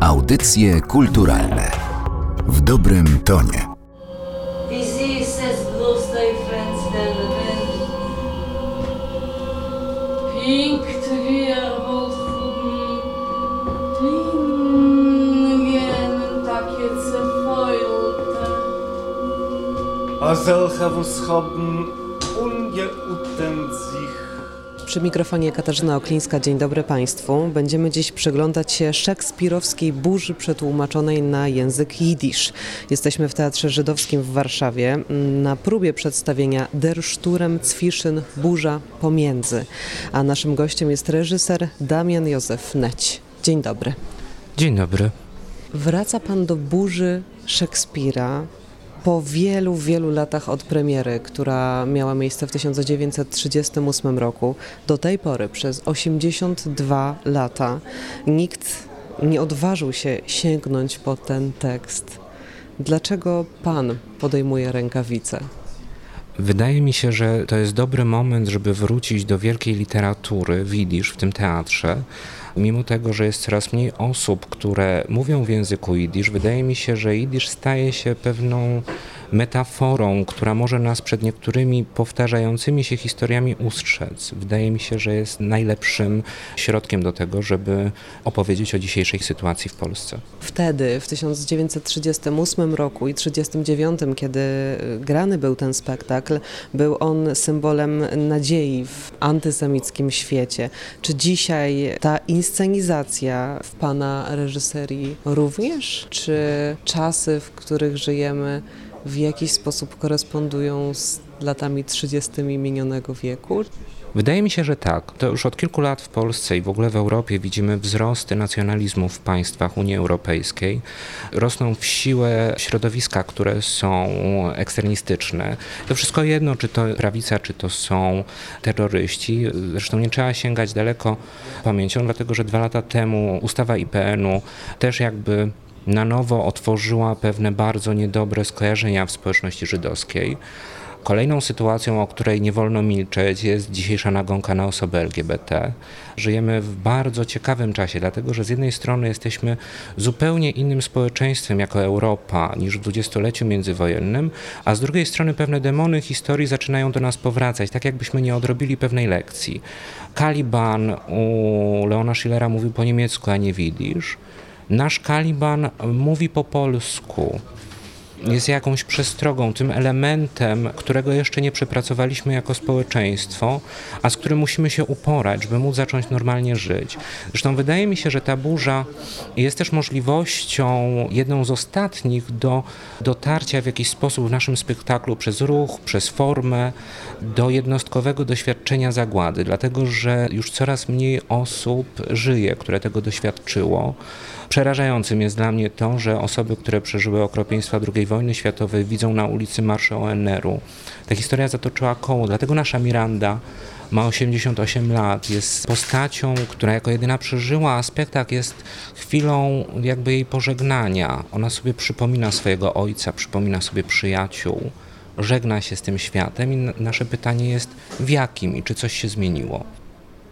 Audycje kulturalne. W dobrym tonie. Wie siehst es bloß dein Fenster wenn Pinkt wir hochhuben Dingen takie zerfeulte A solche, was haben ungeuten sich Przy mikrofonie Katarzyna Oklińska, dzień dobry Państwu. Będziemy dziś przyglądać się szekspirowskiej burzy przetłumaczonej na język jidysz. Jesteśmy w Teatrze Żydowskim w Warszawie na próbie przedstawienia Der Sturm zwischen Burza pomiędzy. A naszym gościem jest reżyser Damian Józef Neć. Dzień dobry. Dzień dobry. Wraca Pan do burzy Szekspira po wielu, wielu latach od premiery, która miała miejsce w 1938 roku. Do tej pory, przez 82 lata, nikt nie odważył się sięgnąć po ten tekst. Dlaczego Pan podejmuje rękawice? Wydaje mi się, że to jest dobry moment, żeby wrócić do wielkiej literatury, widzisz, w tym teatrze. Mimo tego, że jest coraz mniej osób, które mówią w języku jidysz, wydaje mi się, że jidysz staje się pewną metaforą, która może nas przed niektórymi powtarzającymi się historiami ustrzec. Wydaje mi się, że jest najlepszym środkiem do tego, żeby opowiedzieć o dzisiejszej sytuacji w Polsce. Wtedy, w 1938 roku i 1939, kiedy grany był ten spektakl, był on symbolem nadziei w antysemickim świecie. Czy dzisiaj ta inscenizacja w Pana reżyserii również? Czy czasy, w których żyjemy, w jakiś sposób korespondują z latami 30. minionego wieku? Wydaje mi się, że tak. To już od kilku lat w Polsce i w ogóle w Europie widzimy wzrosty nacjonalizmu w państwach Unii Europejskiej. Rosną w siłę środowiska, które są eksternistyczne. To wszystko jedno, czy to prawica, czy to są terroryści. Zresztą nie trzeba sięgać daleko pamięcią, dlatego że dwa lata temu ustawa IPN-u też jakby na nowo otworzyła pewne bardzo niedobre skojarzenia w społeczności żydowskiej. Kolejną sytuacją, o której nie wolno milczeć, jest dzisiejsza nagonka na osoby LGBT. Żyjemy w bardzo ciekawym czasie, dlatego że z jednej strony jesteśmy zupełnie innym społeczeństwem jako Europa niż w dwudziestoleciu międzywojennym, a z drugiej strony pewne demony historii zaczynają do nas powracać, tak jakbyśmy nie odrobili pewnej lekcji. Caliban u Leona Schillera mówił po niemiecku, a nie widzisz. Nasz Kaliban mówi po polsku jest jakąś przestrogą, tym elementem, którego jeszcze nie przepracowaliśmy jako społeczeństwo, a z którym musimy się uporać, żeby móc zacząć normalnie żyć. Zresztą wydaje mi się, że ta burza jest też możliwością, jedną z ostatnich, do dotarcia w jakiś sposób w naszym spektaklu przez ruch, przez formę, do jednostkowego doświadczenia zagłady, dlatego że już coraz mniej osób żyje, które tego doświadczyło. Przerażającym jest dla mnie to, że osoby, które przeżyły okropieństwa II wojny światowej widzą na ulicy marsze ONR-u. Ta historia zatoczyła koło, dlatego nasza Miranda ma 88 lat, jest postacią, która jako jedyna przeżyła, a jest chwilą jakby jej pożegnania. Ona sobie przypomina swojego ojca, przypomina sobie przyjaciół, żegna się z tym światem i nasze pytanie jest w jakim i czy coś się zmieniło.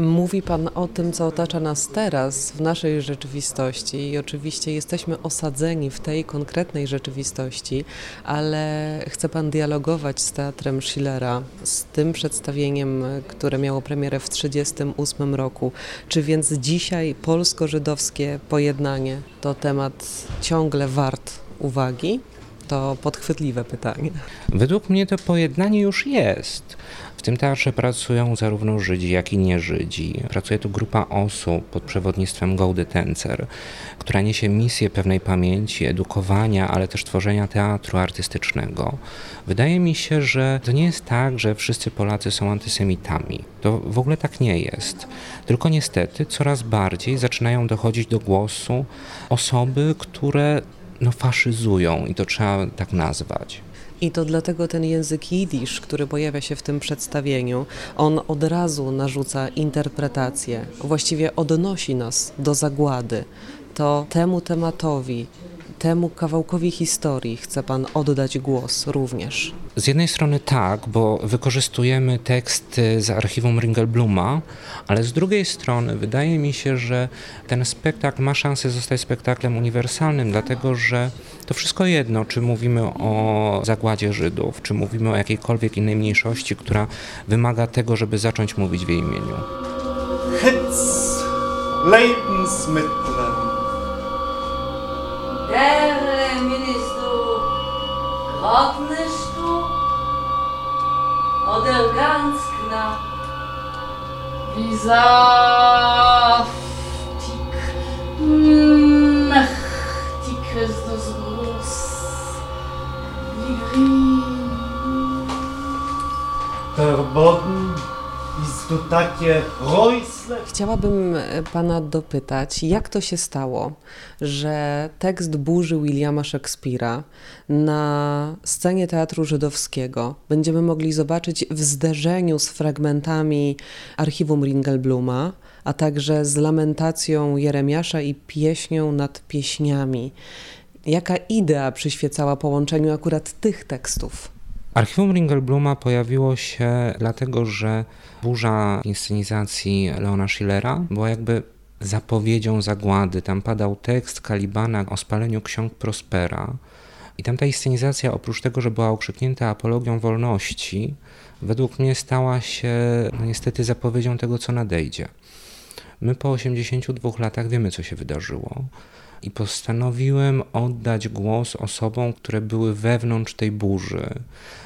Mówi Pan o tym, co otacza nas teraz, w naszej rzeczywistości, i oczywiście jesteśmy osadzeni w tej konkretnej rzeczywistości, ale chce Pan dialogować z teatrem Schillera, z tym przedstawieniem, które miało premierę w 1938 roku. Czy więc dzisiaj polsko-żydowskie pojednanie to temat ciągle wart uwagi? To podchwytliwe pytanie. Według mnie to pojednanie już jest. W tym teatrze pracują zarówno Żydzi, jak i nie-Żydzi. Pracuje tu grupa osób pod przewodnictwem Gołdy Tencer, która niesie misję pewnej pamięci, edukowania, ale też tworzenia teatru artystycznego. Wydaje mi się, że to nie jest tak, że wszyscy Polacy są antysemitami. To w ogóle tak nie jest. Tylko niestety coraz bardziej zaczynają dochodzić do głosu osoby, które no, faszyzują i to trzeba tak nazwać. I to dlatego ten język jidysz, który pojawia się w tym przedstawieniu, on od razu narzuca interpretację, właściwie odnosi nas do zagłady. To temu tematowi temu kawałkowi historii chce Pan oddać głos również? Z jednej strony tak, bo wykorzystujemy teksty z archiwum Ringelbluma, ale z drugiej strony wydaje mi się, że ten spektakl ma szansę zostać spektaklem uniwersalnym, dlatego że to wszystko jedno, czy mówimy o zagładzie Żydów, czy mówimy o jakiejkolwiek innej mniejszości, która wymaga tego, żeby zacząć mówić w jej imieniu. Hitz Du Grotnisch du? Oder ganz knapp? Wie saftig, mächtig ist das Groß, wie grün. Der Boden du takie rojsle. Chciałabym e, Pana dopytać, jak to się stało, że tekst burzy Williama Szekspira na scenie Teatru Żydowskiego będziemy mogli zobaczyć w zderzeniu z fragmentami archiwum Ringelbluma, a także z lamentacją Jeremiasza i pieśnią nad pieśniami. Jaka idea przyświecała połączeniu akurat tych tekstów? Archiwum Ringelbluma pojawiło się dlatego, że burza inscenizacji Leona Schillera była jakby zapowiedzią zagłady. Tam padał tekst Kalibana o spaleniu ksiąg Prospera. I tam ta inscenizacja, oprócz tego, że była okrzyknięta apologią wolności, według mnie stała się no niestety zapowiedzią tego, co nadejdzie. My po 82 latach wiemy, co się wydarzyło i postanowiłem oddać głos osobom, które były wewnątrz tej burzy.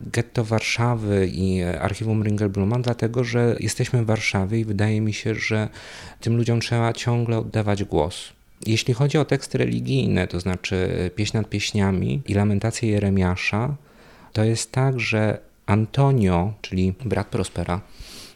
Getto Warszawy i archiwum Ringelbluma, dlatego że jesteśmy w Warszawie i wydaje mi się, że tym ludziom trzeba ciągle oddawać głos. Jeśli chodzi o teksty religijne, to znaczy pieśń nad pieśniami i lamentacje Jeremiasza, to jest tak, że Antonio, czyli brat Prospera,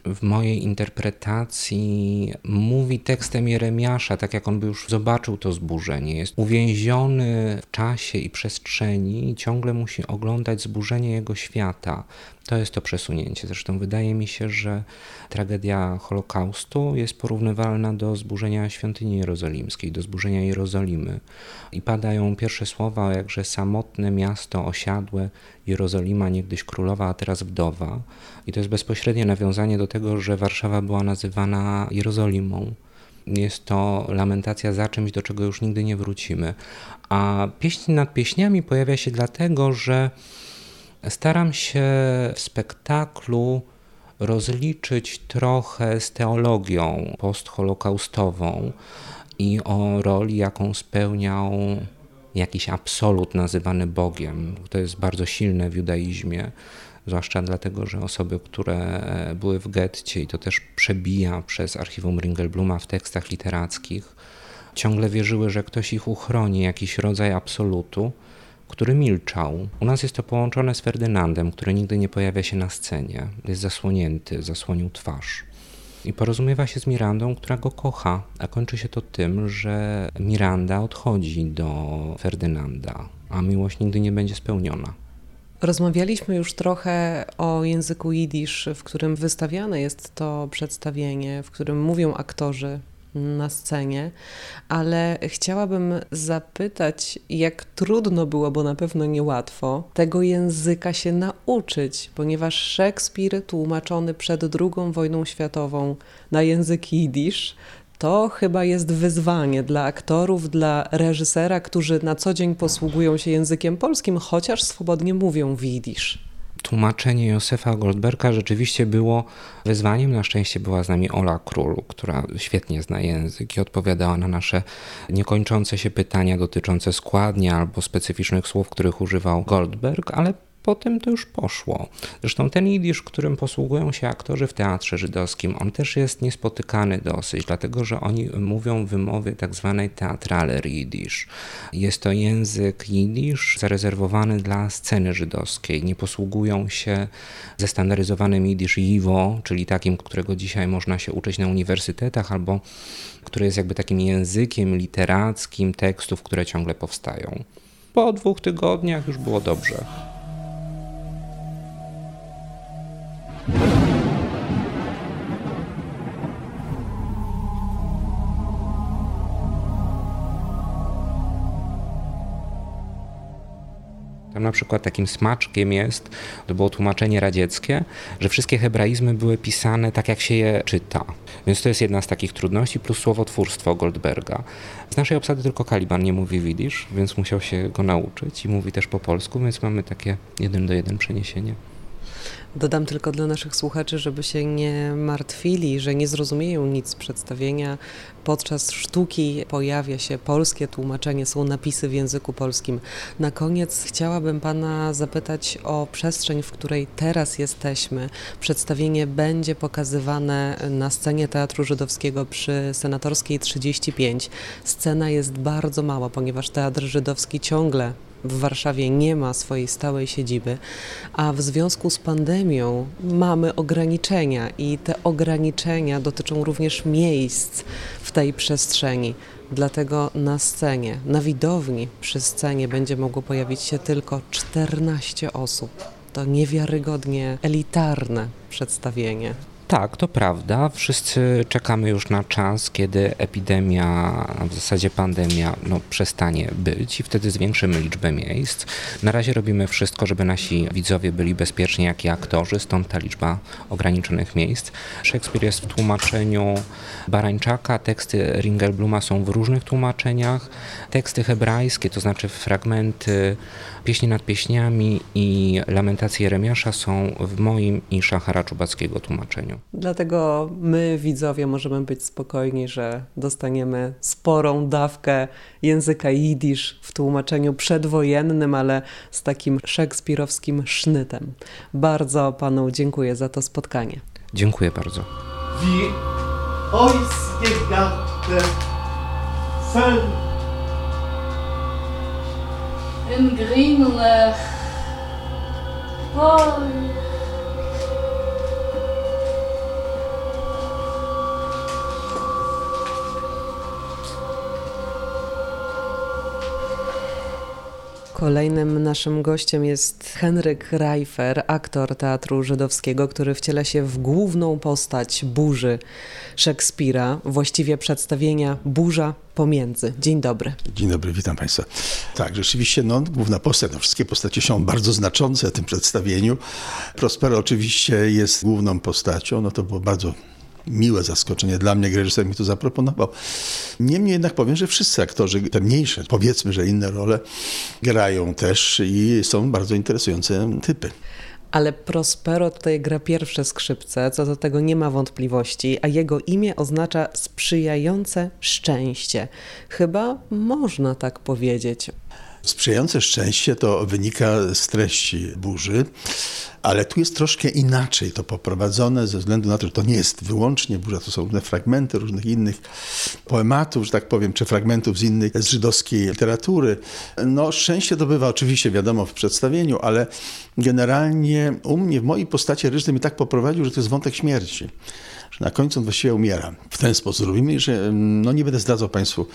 w mojej interpretacji mówi tekstem Jeremiasza, tak jak on by już zobaczył to zburzenie. Jest uwięziony w czasie i przestrzeni i ciągle musi oglądać zburzenie jego świata. To jest to przesunięcie. Zresztą wydaje mi się, że tragedia Holokaustu jest porównywalna do zburzenia świątyni jerozolimskiej, do zburzenia Jerozolimy. I padają pierwsze słowa, jakże samotne miasto osiadłe, Jerozolima niegdyś królowa, a teraz wdowa. I to jest bezpośrednie nawiązanie do tego, że Warszawa była nazywana Jerozolimą. Jest to lamentacja za czymś, do czego już nigdy nie wrócimy. A pieśń nad pieśniami pojawia się dlatego, że staram się w spektaklu rozliczyć trochę z teologią postholokaustową i o roli, jaką spełniał jakiś absolut nazywany Bogiem. To jest bardzo silne w judaizmie, zwłaszcza dlatego, że osoby, które były w getcie i to też przebija przez archiwum Ringelbluma w tekstach literackich, ciągle wierzyły, że ktoś ich uchroni, jakiś rodzaj absolutu, który milczał. U nas jest to połączone z Ferdynandem, który nigdy nie pojawia się na scenie. Jest zasłonięty, zasłonił twarz. I porozumiewa się z Mirandą, która go kocha, a kończy się to tym, że Miranda odchodzi do Ferdynanda, a miłość nigdy nie będzie spełniona. Rozmawialiśmy już trochę o języku jidysz, w którym wystawiane jest to przedstawienie, w którym mówią aktorzy na scenie, ale chciałabym zapytać, jak trudno było, bo na pewno niełatwo, tego języka się nauczyć, ponieważ Szekspir tłumaczony przed II wojną światową na język jidysz to chyba jest wyzwanie dla aktorów, dla reżysera, którzy na co dzień posługują się językiem polskim, chociaż swobodnie mówią w jidysz tłumaczenie Józefa Goldberga rzeczywiście było wyzwaniem. Na szczęście była z nami Ola Król, która świetnie zna język i odpowiadała na nasze niekończące się pytania dotyczące składnia albo specyficznych słów, których używał Goldberg, ale potem to już poszło. Zresztą ten jidysz, którym posługują się aktorzy w teatrze żydowskim, on też jest niespotykany dosyć, dlatego że oni mówią wymowy tak zwanej teatraler jidysz. Jest to język jidysz zarezerwowany dla sceny żydowskiej. Nie posługują się zestandaryzowanym jidysz jiwo, czyli takim, którego dzisiaj można się uczyć na uniwersytetach, albo który jest jakby takim językiem literackim tekstów, które ciągle powstają. Po dwóch tygodniach już było dobrze. Tam na przykład takim smaczkiem jest, to było tłumaczenie radzieckie, że wszystkie hebraizmy były pisane tak, jak się je czyta. Więc to jest jedna z takich trudności, plus słowotwórstwo Goldberga. Z naszej obsady tylko Kaliban nie mówi widzisz, więc musiał się go nauczyć i mówi też po polsku, więc mamy takie jeden do jeden przeniesienie. Dodam tylko dla naszych słuchaczy, żeby się nie martwili, że nie zrozumieją nic z przedstawienia. Podczas sztuki pojawia się polskie tłumaczenie, są napisy w języku polskim. Na koniec chciałabym Pana zapytać o przestrzeń, w której teraz jesteśmy. Przedstawienie będzie pokazywane na scenie Teatru Żydowskiego przy Senatorskiej 35. Scena jest bardzo mała, ponieważ Teatr Żydowski ciągle w Warszawie nie ma swojej stałej siedziby, a w związku z pandemią mamy ograniczenia i te ograniczenia dotyczą również miejsc w tej przestrzeni. Dlatego na scenie, na widowni przy scenie będzie mogło pojawić się tylko 14 osób. To niewiarygodnie elitarne przedstawienie. Tak, to prawda. Wszyscy czekamy już na czas, kiedy epidemia, w zasadzie pandemia, no, przestanie być i wtedy zwiększymy liczbę miejsc. Na razie robimy wszystko, żeby nasi widzowie byli bezpieczni, jak i aktorzy, stąd ta liczba ograniczonych miejsc. Szekspir jest w tłumaczeniu Barańczaka, teksty Ringelbluma są w różnych tłumaczeniach. Teksty hebrajskie, to znaczy fragmenty Pieśni nad pieśniami i Lamentacje Jeremiasza są w moim i Szachara Czubackiego tłumaczeniu. Dlatego my, widzowie, możemy być spokojni, że dostaniemy sporą dawkę języka jidysz w tłumaczeniu przedwojennym, ale z takim szekspirowskim sznytem. Bardzo panu dziękuję za to spotkanie. Dziękuję bardzo. Wie in Greenland. Boy. Kolejnym naszym gościem jest Henryk Reifer, aktor teatru żydowskiego, który wciela się w główną postać burzy Szekspira, właściwie przedstawienia Burza pomiędzy. Dzień dobry. Dzień dobry, witam Państwa. Tak, rzeczywiście, no, główna postać, no, wszystkie postacie są bardzo znaczące w tym przedstawieniu. Prospero oczywiście jest główną postacią, no to było bardzo miłe zaskoczenie dla mnie, reżyser mi to zaproponował. Niemniej jednak powiem, że wszyscy aktorzy, te mniejsze, powiedzmy, że inne role, grają też i są bardzo interesujące typy. Ale Prospero tutaj gra pierwsze skrzypce, co do tego nie ma wątpliwości, a jego imię oznacza sprzyjające szczęście. Chyba można tak powiedzieć. Sprzyjające szczęście to wynika z treści burzy, ale tu jest troszkę inaczej to poprowadzone ze względu na to, że to nie jest wyłącznie burza, to są różne fragmenty różnych innych poematów, że tak powiem, czy fragmentów z innej, z żydowskiej literatury. No szczęście to bywa oczywiście wiadomo w przedstawieniu, ale generalnie u mnie, w mojej postaci reżyser mi tak poprowadził, że to jest wątek śmierci że na końcu on właściwie umiera. W ten sposób robimy, że no nie będę zdradzał Państwu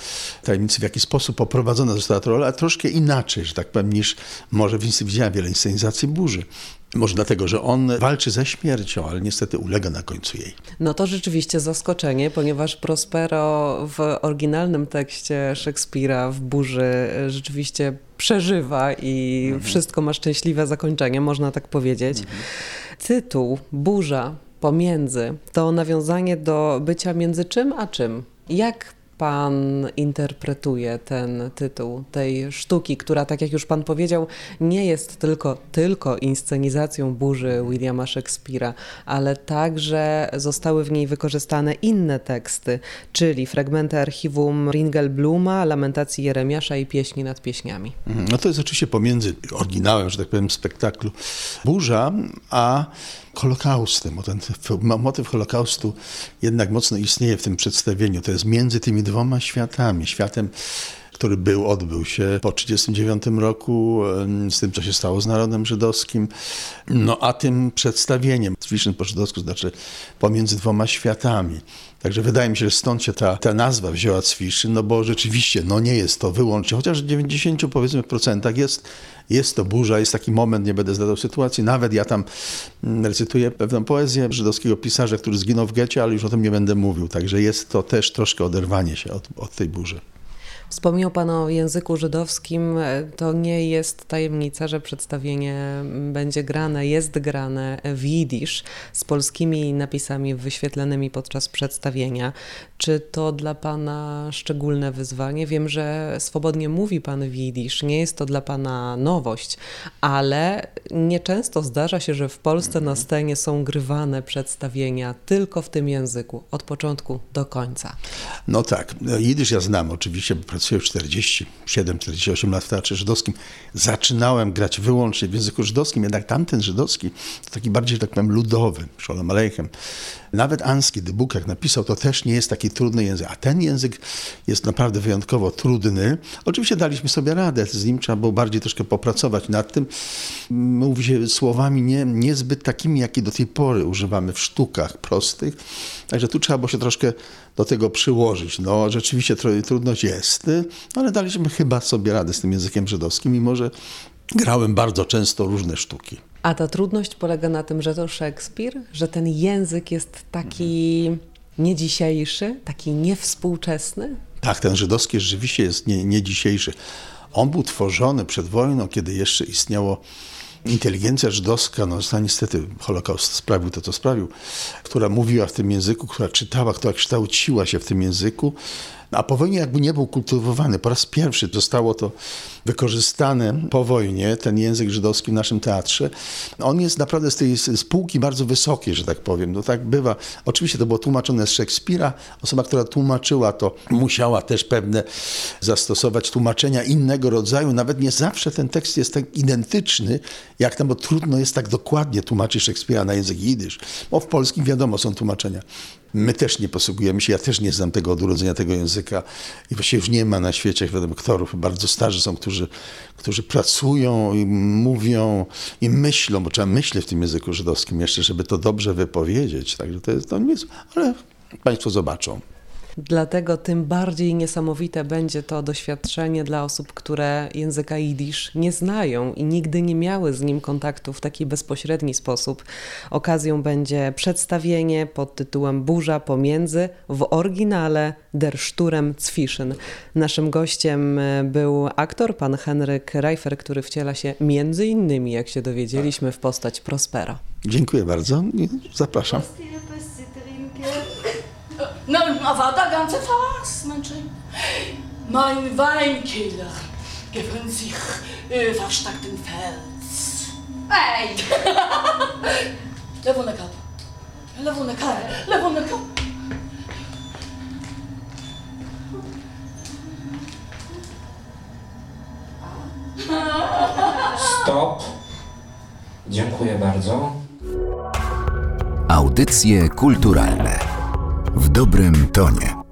tajemnicy, w jaki sposób poprowadzona została ta rola, a troszkę inaczej, że tak powiem, niż może widziałem wiele inscenizacji burzy. Może dlatego, że on walczy ze śmiercią, ale niestety ulega na końcu jej. No to rzeczywiście zaskoczenie, ponieważ Prospero w oryginalnym tekście Szekspira w burzy rzeczywiście przeżywa i mhm. wszystko ma szczęśliwe zakończenie, można tak powiedzieć. Mhm. Tytuł Burza pomiędzy to nawiązanie do bycia między czym a czym. Jak Pan interpretuje ten tytuł tej sztuki, która, tak jak już Pan powiedział, nie jest tylko, tylko inscenizacją burzy Williama Shakespeare'a, ale także zostały w niej wykorzystane inne teksty, czyli fragmenty archiwum Ringelbluma, Lamentacji Jeremiasza i Pieśni nad pieśniami. Mhm. No to jest oczywiście pomiędzy oryginałem, że tak powiem, spektaklu Burza, a Holokaustem. Bo ten motyw Holokaustu jednak mocno istnieje w tym przedstawieniu. To jest między tymi dwoma światami. Światem który był, odbył się po 1939 roku, z tym, co się stało z narodem żydowskim, no a tym przedstawieniem, Zwischen po żydowsku znaczy pomiędzy dwoma światami. Także wydaje mi się, że stąd się ta, ta nazwa wzięła Zwiszyn, no bo rzeczywiście, no nie jest to wyłącznie, chociaż w 90 powiedzmy procentach jest, jest to burza, jest taki moment, nie będę zdradzał sytuacji, nawet ja tam mm, recytuję pewną poezję żydowskiego pisarza, który zginął w getcie, ale już o tym nie będę mówił, także jest to też troszkę oderwanie się od, od tej burzy. Wspomniał Pan o języku żydowskim. To nie jest tajemnica, że przedstawienie będzie grane, jest grane w jidysz z polskimi napisami wyświetlanymi podczas przedstawienia. Czy to dla Pana szczególne wyzwanie? Wiem, że swobodnie mówi Pan w jidysz, nie jest to dla Pana nowość, ale nieczęsto zdarza się, że w Polsce na scenie są grywane przedstawienia tylko w tym języku, od początku do końca. No tak, jidysz ja znam oczywiście, pracuję 47-48 lat w Teatrze Żydowskim. Zaczynałem grać wyłącznie w języku żydowskim, jednak tamten żydowski to taki bardziej, tak powiem, ludowy, Sholem Aleichem. Nawet Anski, Dybuk, jak napisał, to też nie jest taki trudny język, a ten język jest naprawdę wyjątkowo trudny. Oczywiście daliśmy sobie radę, z nim trzeba było bardziej troszkę popracować nad tym. Mówi się słowami nie, niezbyt takimi, jakie do tej pory używamy w sztukach prostych, także tu trzeba było się troszkę do tego przyłożyć. No rzeczywiście trudność jest, ale daliśmy chyba sobie radę z tym językiem żydowskim, mimo że grałem bardzo często różne sztuki. A ta trudność polega na tym, że to Szekspir, że ten język jest taki nie dzisiejszy, taki niewspółczesny? Tak, ten żydowski rzeczywiście jest nie, nie dzisiejszy. On był tworzony przed wojną, kiedy jeszcze istniało inteligencja żydowska, no niestety Holokaust sprawił to, co sprawił, która mówiła w tym języku, która czytała, która kształciła się w tym języku, a po wojnie jakby nie był kultywowany. Po raz pierwszy zostało to wykorzystane po wojnie, ten język żydowski w naszym teatrze. On jest naprawdę z tej spółki bardzo wysokiej, że tak powiem. No tak bywa. Oczywiście to było tłumaczone z Szekspira. Osoba, która tłumaczyła to, musiała też pewne zastosować tłumaczenia innego rodzaju. Nawet nie zawsze ten tekst jest tak identyczny, jak tam, bo trudno jest tak dokładnie tłumaczyć Szekspira na język jidysz. Bo w polskim wiadomo są tłumaczenia. My też nie posługujemy się, ja też nie znam tego od urodzenia tego języka i właściwie już nie ma na świecie wiadomo, aktorów, bardzo starzy są, którzy, którzy pracują i mówią i myślą, bo trzeba myśleć w tym języku żydowskim jeszcze, żeby to dobrze wypowiedzieć. Także to jest to nic, ale Państwo zobaczą. Dlatego tym bardziej niesamowite będzie to doświadczenie dla osób, które języka jidysz nie znają i nigdy nie miały z nim kontaktu w taki bezpośredni sposób. Okazją będzie przedstawienie pod tytułem Burza pomiędzy w oryginale Der Sturm zwischen. Naszym gościem e, był aktor pan Henryk Reifer, który wciela się między innymi, jak się dowiedzieliśmy, w postać Prospero. Dziękuję bardzo i zapraszam. No, aber der ganze Fass, Menschen. Mein Weinkiller gewöhnt sich äh, versteckt im Fels. Ej! Lewo na kap. Lewo na kap. Na kap. Stop. Dziękuję bardzo. Audycje kulturalne w dobrym tonie.